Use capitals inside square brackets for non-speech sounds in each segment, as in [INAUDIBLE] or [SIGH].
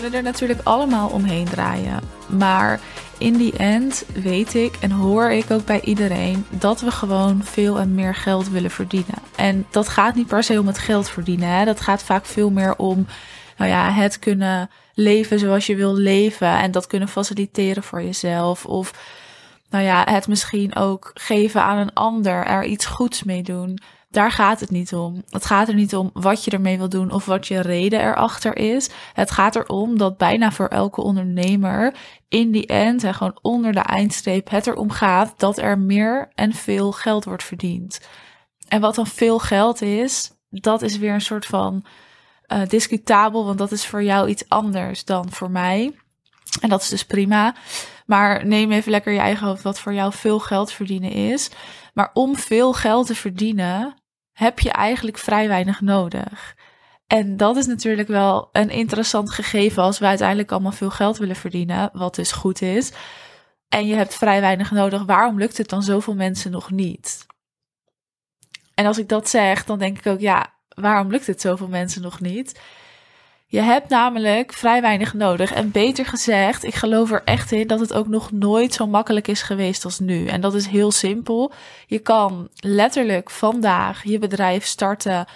kunnen er natuurlijk allemaal omheen draaien. Maar in die end weet ik en hoor ik ook bij iedereen dat we gewoon veel en meer geld willen verdienen. En dat gaat niet per se om het geld verdienen. Hè? Dat gaat vaak veel meer om nou ja, het kunnen leven zoals je wil leven. En dat kunnen faciliteren voor jezelf. Of nou ja, het misschien ook geven aan een ander, er iets goeds mee doen. Daar gaat het niet om. Het gaat er niet om wat je ermee wil doen of wat je reden erachter is. Het gaat erom dat bijna voor elke ondernemer in die end, en gewoon onder de eindstreep, het erom gaat dat er meer en veel geld wordt verdiend. En wat dan veel geld is, dat is weer een soort van uh, discutabel, want dat is voor jou iets anders dan voor mij. En dat is dus prima. Maar neem even lekker je eigen hoofd wat voor jou veel geld verdienen is. Maar om veel geld te verdienen, heb je eigenlijk vrij weinig nodig. En dat is natuurlijk wel een interessant gegeven als we uiteindelijk allemaal veel geld willen verdienen, wat dus goed is. En je hebt vrij weinig nodig. Waarom lukt het dan zoveel mensen nog niet? En als ik dat zeg, dan denk ik ook, ja, waarom lukt het zoveel mensen nog niet? Je hebt namelijk vrij weinig nodig. En beter gezegd, ik geloof er echt in dat het ook nog nooit zo makkelijk is geweest als nu. En dat is heel simpel. Je kan letterlijk vandaag je bedrijf starten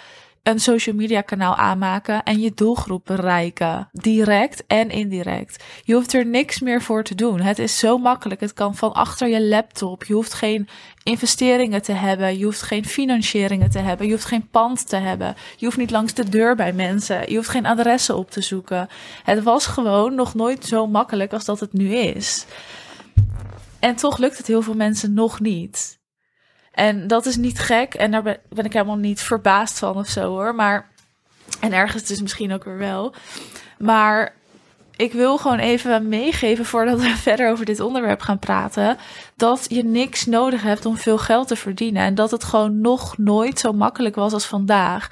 een social media kanaal aanmaken en je doelgroep bereiken. Direct en indirect. Je hoeft er niks meer voor te doen. Het is zo makkelijk. Het kan van achter je laptop. Je hoeft geen investeringen te hebben. Je hoeft geen financieringen te hebben. Je hoeft geen pand te hebben. Je hoeft niet langs de deur bij mensen. Je hoeft geen adressen op te zoeken. Het was gewoon nog nooit zo makkelijk als dat het nu is. En toch lukt het heel veel mensen nog niet. En dat is niet gek. En daar ben, ik helemaal niet verbaasd van of zo hoor. Maar. En ergens dus misschien ook weer wel. Maar ik wil gewoon even meegeven voordat we [LAUGHS] verder over dit onderwerp gaan praten. Dat je niks nodig hebt om veel geld te verdienen. En dat het gewoon nog nooit zo makkelijk was als vandaag.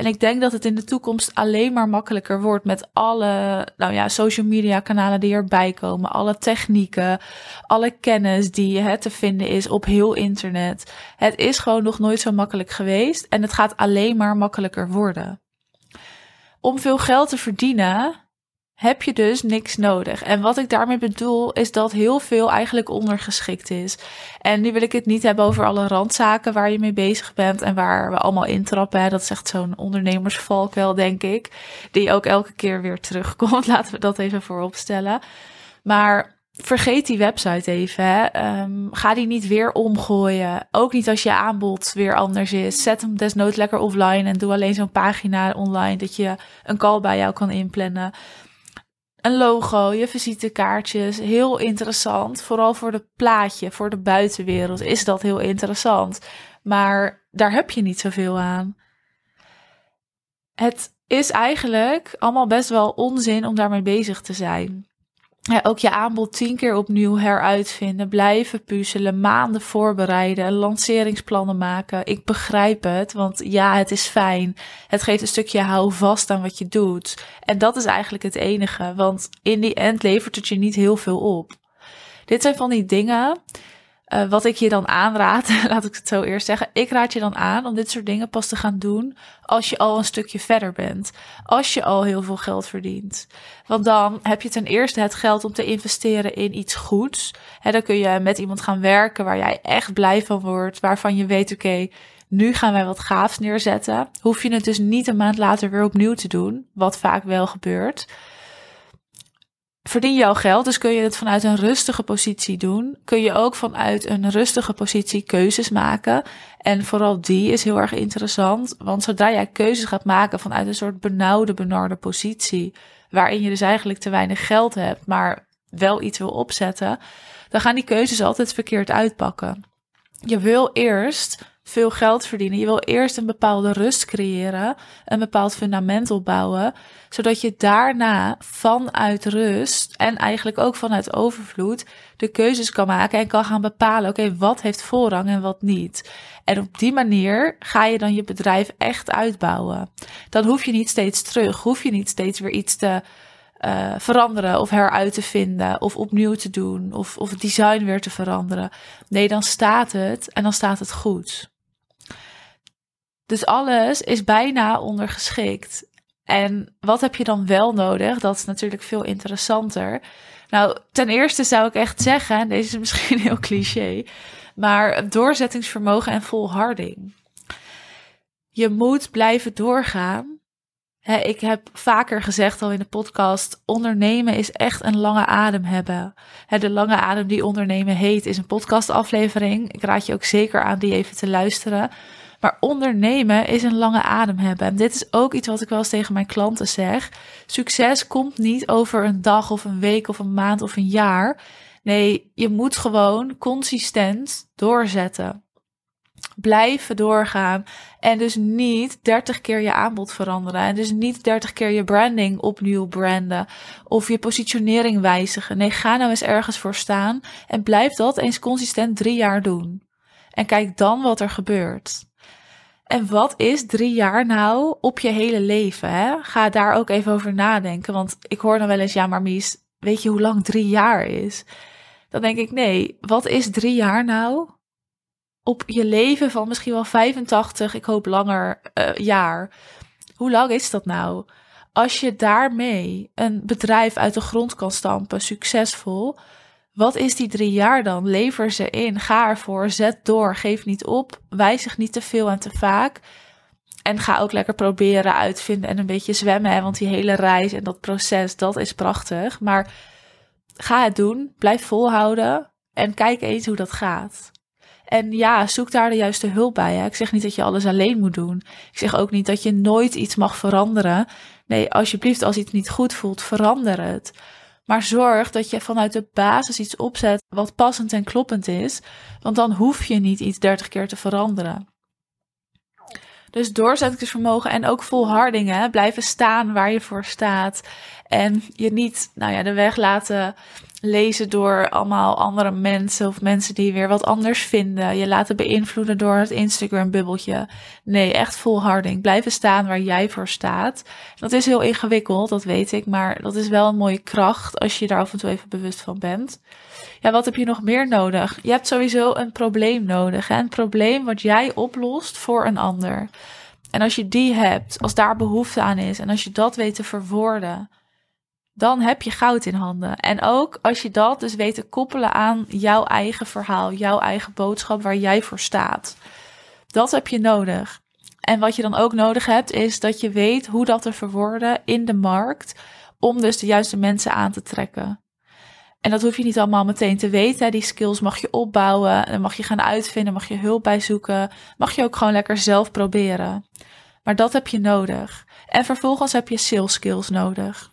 En ik denk dat het in de toekomst alleen maar makkelijker wordt met alle nou ja, social media kanalen die erbij komen, alle technieken, alle kennis die hè, te vinden is op heel internet. Het is gewoon nog nooit zo makkelijk geweest en het gaat alleen maar makkelijker worden. Om veel geld te verdienen heb je dus niks nodig. En wat ik daarmee bedoel, is dat heel veel eigenlijk ondergeschikt is. En nu wil ik het niet hebben over alle randzaken waar je mee bezig bent en waar we allemaal intrappen. Dat echt zo'n ondernemersvalkuil, denk ik. Die ook elke keer weer terugkomt. [LAUGHS] Laten we dat even voorop stellen. Maar vergeet die website even. Hè. Ehm, ga die niet weer omgooien. Ook niet als je aanbod weer anders is. Zet hem desnoods lekker offline en doe alleen zo'n pagina online dat je een call bij jou kan inplannen een logo, je visitekaartjes. Heel interessant. Vooral voor de plaatje, voor de buitenwereld is dat heel interessant. Maar daar heb je niet zoveel aan. Het is eigenlijk allemaal best wel onzin om daarmee bezig te zijn ja, ook je aanbod tien keer opnieuw heruitvinden, blijven puzzelen, maanden voorbereiden, lanceringsplannen maken. Ik begrijp het, want ja, het is fijn. Het geeft een stukje hou vast aan wat je doet. En dat is eigenlijk het enige, want in die end levert het je niet heel veel op. Dit zijn van die dingen uh, wat ik je dan aanraad, [LAUGHS] laat ik het zo eerst zeggen. Ik raad je dan aan om dit soort dingen pas te gaan doen als je al een stukje verder bent. Als je al heel veel geld verdient. Want dan heb je ten eerste het geld om te investeren in iets goeds. En dan kun je met iemand gaan werken waar jij echt blij van wordt. Waarvan je weet, oké, nu gaan wij wat gaafs neerzetten. Hoef je het dus niet een maand later weer opnieuw te doen. Wat vaak wel gebeurt verdien jouw geld, dus kun je het vanuit een rustige positie doen. Kun je ook vanuit een rustige positie keuzes maken. En vooral die is heel erg interessant, want zodra jij keuzes gaat maken vanuit een soort benauwde, benarde positie, waarin je dus eigenlijk te weinig geld hebt, maar wel iets wil opzetten, dan gaan die keuzes altijd verkeerd uitpakken. Je wil eerst veel geld verdienen. Je wil eerst een bepaalde rust creëren, een bepaald fundament opbouwen, zodat je daarna vanuit rust en eigenlijk ook vanuit overvloed de keuzes kan maken en kan gaan bepalen, oké, wat heeft voorrang en wat niet. En op die manier ga je dan je bedrijf echt uitbouwen. Dan hoef je niet steeds terug, hoef je niet steeds weer iets te uh, veranderen of heruit te vinden of opnieuw te doen of, of het design weer te veranderen. Nee, dan staat het en dan staat het goed. Dus alles is bijna ondergeschikt. En wat heb je dan wel nodig? Dat is natuurlijk veel interessanter. Nou, ten eerste zou ik echt zeggen, en deze is misschien [LAUGHS] heel cliché, maar doorzettingsvermogen en volharding. Je moet blijven doorgaan. ik heb vaker gezegd al in de podcast: ondernemen is echt een lange adem hebben. de lange adem die ondernemen heet is een podcastaflevering. Ik raad je ook zeker aan die even te luisteren. Maar ondernemen is een lange adem hebben. En dit is ook iets wat ik wel eens tegen mijn klanten zeg. Succes komt niet over een dag of een week of een maand of een jaar. Nee, je moet gewoon consistent doorzetten. Blijven doorgaan. En dus niet 30 keer je aanbod veranderen. En dus niet 30 keer je branding opnieuw branden. Of je positionering wijzigen. Nee, ga nou eens ergens voor staan. En blijf dat eens consistent drie jaar doen. En kijk dan wat er gebeurt. En wat is drie jaar nou op je hele leven? Hè? Ga daar ook even over nadenken. Want ik hoor dan wel eens, ja, maar Mies, weet je hoe lang drie jaar is? Dan denk ik, nee, wat is drie jaar nou op je leven van misschien wel 85, ik hoop langer, uh, jaar? Hoe lang is dat nou? Als je daarmee een bedrijf uit de grond kan stampen, succesvol, wat is die drie jaar dan? Lever ze in, ga ervoor, zet door, geef niet op, wijzig niet te veel en te vaak. En ga ook lekker proberen uitvinden en een beetje zwemmen. Hè? Want die hele reis en dat proces, dat is prachtig. Maar ga het doen, blijf volhouden en kijk eens hoe dat gaat. En ja, zoek daar de juiste hulp bij. Hè? Ik zeg niet dat je alles alleen moet doen. Ik zeg ook niet dat je nooit iets mag veranderen. Nee, alsjeblieft, als iets niet goed voelt, verander het. Maar zorg dat je vanuit de basis iets opzet wat passend en kloppend is. Want dan hoef je niet iets 30 keer te veranderen. Dus doorzettingsvermogen en ook volharding. Blijven staan waar je voor staat. En je niet nou ja, de weg laten lezen door allemaal andere mensen of mensen die weer wat anders vinden. Je laten beïnvloeden door het Instagram-bubbeltje. Nee, echt volharding. Blijven staan waar jij voor staat. Dat is heel ingewikkeld, dat weet ik, maar dat is wel een mooie kracht als je daar af en toe even bewust van bent. Ja, wat heb je nog meer nodig? Je hebt sowieso een probleem nodig. Een probleem wat jij oplost voor een ander. En als je die hebt, als daar behoefte aan is en als je dat weet te verwoorden dan heb je goud in handen. En ook als je dat dus weet te koppelen aan jouw eigen verhaal, jouw eigen boodschap waar jij voor staat. Dat heb je nodig. En wat je dan ook nodig hebt, is dat je weet hoe dat te verwoorden in de markt, om dus de juiste mensen aan te trekken. En dat hoef je niet allemaal meteen te weten. Die skills mag je opbouwen, en mag je gaan uitvinden, mag je hulp bij zoeken, mag je ook gewoon lekker zelf proberen. Maar dat heb je nodig. En vervolgens heb je sales skills nodig.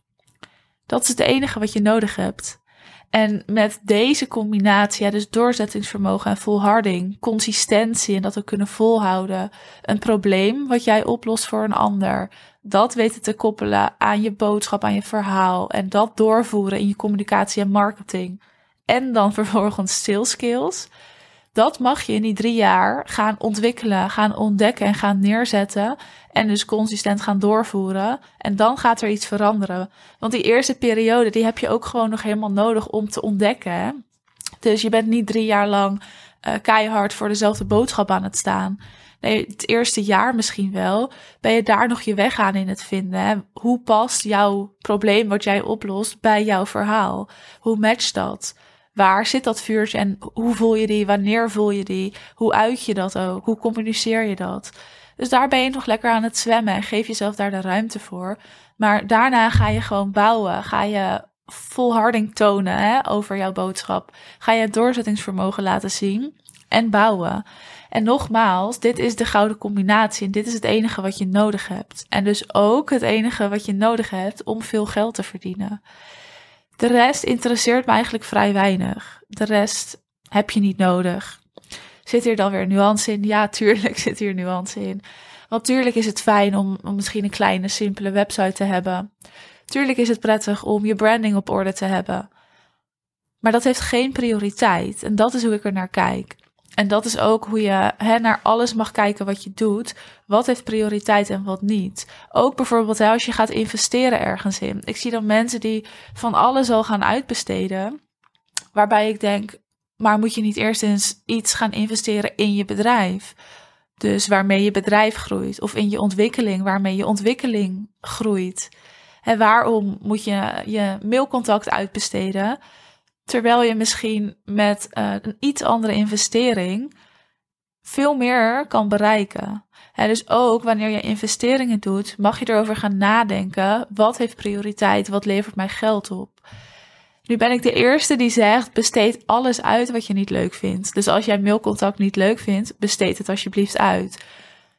Dat is het enige wat je nodig hebt. En met deze combinatie, dus doorzettingsvermogen en volharding, consistentie en dat ook kunnen volhouden, een probleem wat jij oplost voor een ander, dat weten te koppelen aan je boodschap, aan je verhaal en dat doorvoeren in je communicatie en marketing. En dan [LAUGHS] vervolgens sales skills dat mag je in die drie jaar gaan ontwikkelen, gaan ontdekken en gaan neerzetten. En dus consistent gaan doorvoeren. En dan gaat er iets veranderen. Want die eerste periode, die heb je ook gewoon nog helemaal nodig om te ontdekken. Dus je bent niet drie jaar lang uh, keihard voor dezelfde boodschap aan het staan. Nee, het eerste jaar misschien wel. Ben je daar nog je weg aan in het vinden? Hè? Hoe past jouw probleem wat jij oplost bij jouw verhaal? Hoe matcht dat? Waar zit dat vuurtje en hoe voel je die? Wanneer voel je die? Hoe uit je dat ook? Hoe communiceer je dat? Dus daar ben je nog lekker aan het zwemmen en geef jezelf daar de ruimte voor. Maar daarna ga je gewoon bouwen. Ga je volharding tonen hè, over jouw boodschap. Ga je het doorzettingsvermogen laten zien en bouwen. En nogmaals, dit is de gouden combinatie en dit is het enige wat je nodig hebt. En dus ook het enige wat je nodig hebt om veel geld te verdienen. De rest interesseert me eigenlijk vrij weinig. De rest heb je niet nodig. Zit hier dan weer nuance in? Ja, tuurlijk [LAUGHS] zit hier nuance in. Want tuurlijk is het fijn om, om misschien een kleine, simpele website te hebben. Tuurlijk is het prettig om je branding op orde te hebben. Maar dat heeft geen prioriteit. En dat is hoe ik er naar kijk. En dat is ook hoe je hè, naar alles mag kijken wat je doet. Wat heeft prioriteit en wat niet. Ook bijvoorbeeld als je gaat investeren ergens in. Ik zie dan mensen die van alles al gaan uitbesteden. Waarbij ik denk, maar moet je niet eerst eens iets gaan investeren in je bedrijf? Dus waarmee je bedrijf groeit of in je ontwikkeling, waarmee je ontwikkeling groeit. En waarom moet je je mailcontact uitbesteden, terwijl je misschien met uh, een iets andere investering veel meer kan bereiken. En dus ook wanneer je investeringen doet, mag je erover gaan nadenken: wat heeft prioriteit, wat levert mij geld op? Nu ben ik de eerste die zegt: besteed alles uit wat je niet leuk vindt. Dus als jij mailcontact niet leuk vindt, besteed het alsjeblieft uit.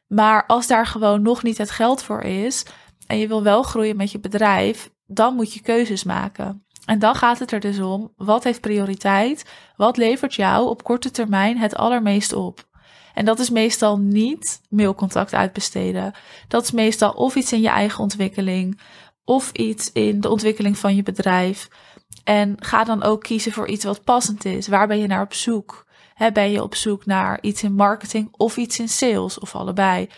Maar als daar gewoon nog niet het geld voor is en je wil wel groeien met je bedrijf, dan moet je keuzes maken. En dan gaat het er dus om: wat heeft prioriteit? Wat levert jou op korte termijn het allermeest op? En dat is meestal niet mailcontact uitbesteden. Dat is meestal of iets in je eigen ontwikkeling, of iets in de ontwikkeling van je bedrijf. En ga dan ook kiezen voor iets wat passend is. Waar ben je naar op zoek? ben je op zoek naar iets in marketing of iets in sales of allebei?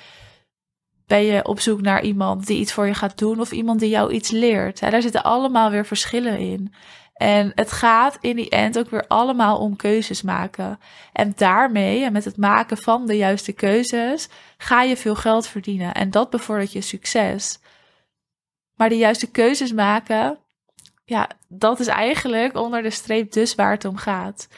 Ben je op zoek naar iemand die iets voor je gaat doen of iemand die jou iets leert? daar zitten allemaal weer verschillen in. En het gaat in die end ook weer allemaal om keuzes maken. En daarmee, en met het maken van de juiste keuzes, ga je veel geld verdienen. En dat bevordert je succes. Maar de juiste keuzes maken, ja, dat is eigenlijk onder de streep dus waar het om gaat.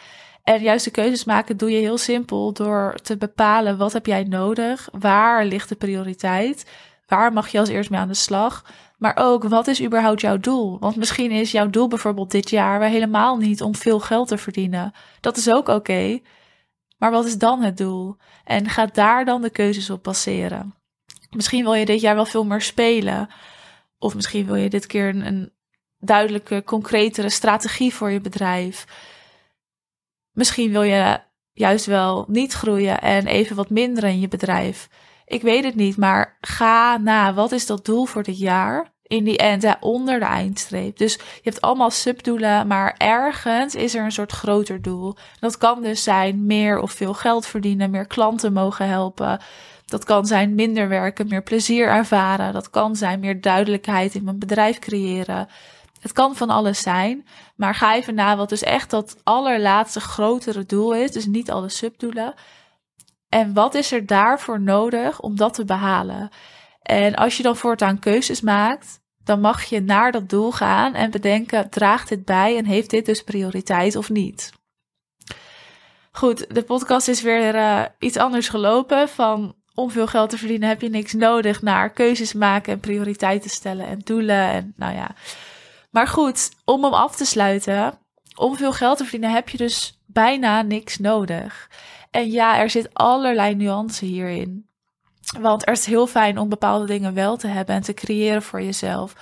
En juiste keuzes maken doe je heel simpel door te bepalen wat heb jij nodig, waar ligt de prioriteit, waar mag je als eerst mee aan de slag, maar ook wat is überhaupt jouw doel? Want misschien is jouw doel bijvoorbeeld dit jaar wel helemaal niet om veel geld te verdienen. Dat is ook oké. Maar wat is dan het doel? En ga daar dan de keuzes op baseren. Misschien wil je dit jaar wel veel meer spelen. Of misschien wil je dit keer een duidelijke, concretere strategie voor je bedrijf. Misschien wil je juist wel niet groeien en even wat minder in je bedrijf. Ik weet het niet, maar ga na. Wat is dat doel voor dit jaar? In die end, onder de eindstreep. Dus je hebt allemaal subdoelen, maar ergens is er een soort groter doel. Dat kan dus zijn meer of veel geld verdienen, meer klanten mogen helpen. Dat kan zijn minder werken, meer plezier ervaren. Dat kan zijn meer duidelijkheid in mijn bedrijf creëren. Het kan van alles zijn, maar ga even na wat dus echt dat allerlaatste grotere doel is. Dus niet alle subdoelen. En wat is er daarvoor nodig om dat te behalen? En als je dan voortaan keuzes maakt, dan mag je naar dat doel gaan en bedenken: draagt dit bij en heeft dit dus prioriteit of niet? Goed, de podcast is weer uh, iets anders gelopen. Van om veel geld te verdienen heb je niks nodig naar keuzes maken en prioriteiten stellen en doelen. En nou ja. Maar goed, om hem af te sluiten, om veel geld te verdienen heb je dus bijna niks nodig. En ja, er zit allerlei nuance hierin. Want er is heel fijn om bepaalde dingen wel te hebben en te creëren voor jezelf.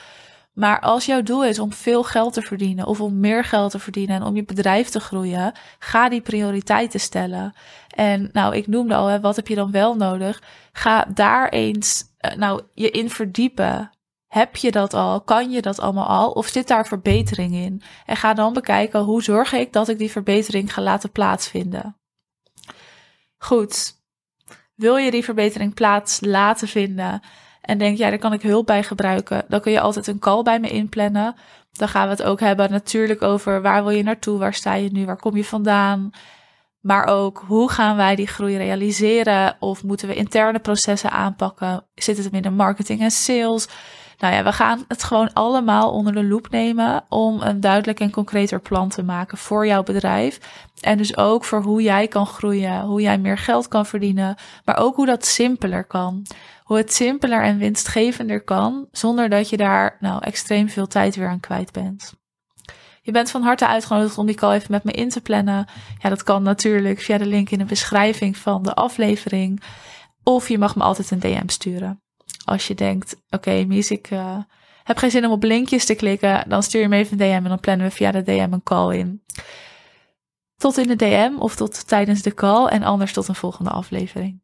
Maar als jouw doel is om veel geld te verdienen of om meer geld te verdienen en om je bedrijf te groeien, ga die prioriteiten stellen. En nou, ik noemde al, wat heb je dan wel nodig? Ga daar eens uh, nou, je in verdiepen. Heb je dat al? Kan je dat allemaal al? Of zit daar verbetering in? En ga dan bekijken hoe zorg ik dat ik die verbetering ga laten plaatsvinden. Goed, wil je die verbetering plaats laten vinden en denk, ja, daar kan ik hulp bij gebruiken, dan kun je altijd een call bij me inplannen. Dan gaan we het ook hebben natuurlijk over waar wil je naartoe, waar sta je nu, waar kom je vandaan. Maar ook hoe gaan wij die groei realiseren? Of moeten we interne processen aanpakken? Zit het in de marketing en sales? Nou ja, we gaan het gewoon allemaal onder de loep nemen om een duidelijk en concreter plan te maken voor jouw bedrijf. En dus ook voor hoe jij kan groeien, hoe jij meer geld kan verdienen, maar ook hoe dat simpeler kan. Hoe het simpeler en winstgevender kan, zonder dat je daar nou extreem veel tijd weer aan kwijt bent. Je bent van harte uitgenodigd om die call even met me in te plannen. Ja, dat kan natuurlijk via de link in de beschrijving van de aflevering. Of je mag me altijd een DM sturen. Als je denkt, oké, okay, ik uh, heb geen zin om op linkjes te klikken, dan stuur je me even een DM en dan plannen we via de DM een call in. Tot in de DM of tot tijdens de call en anders tot een volgende aflevering.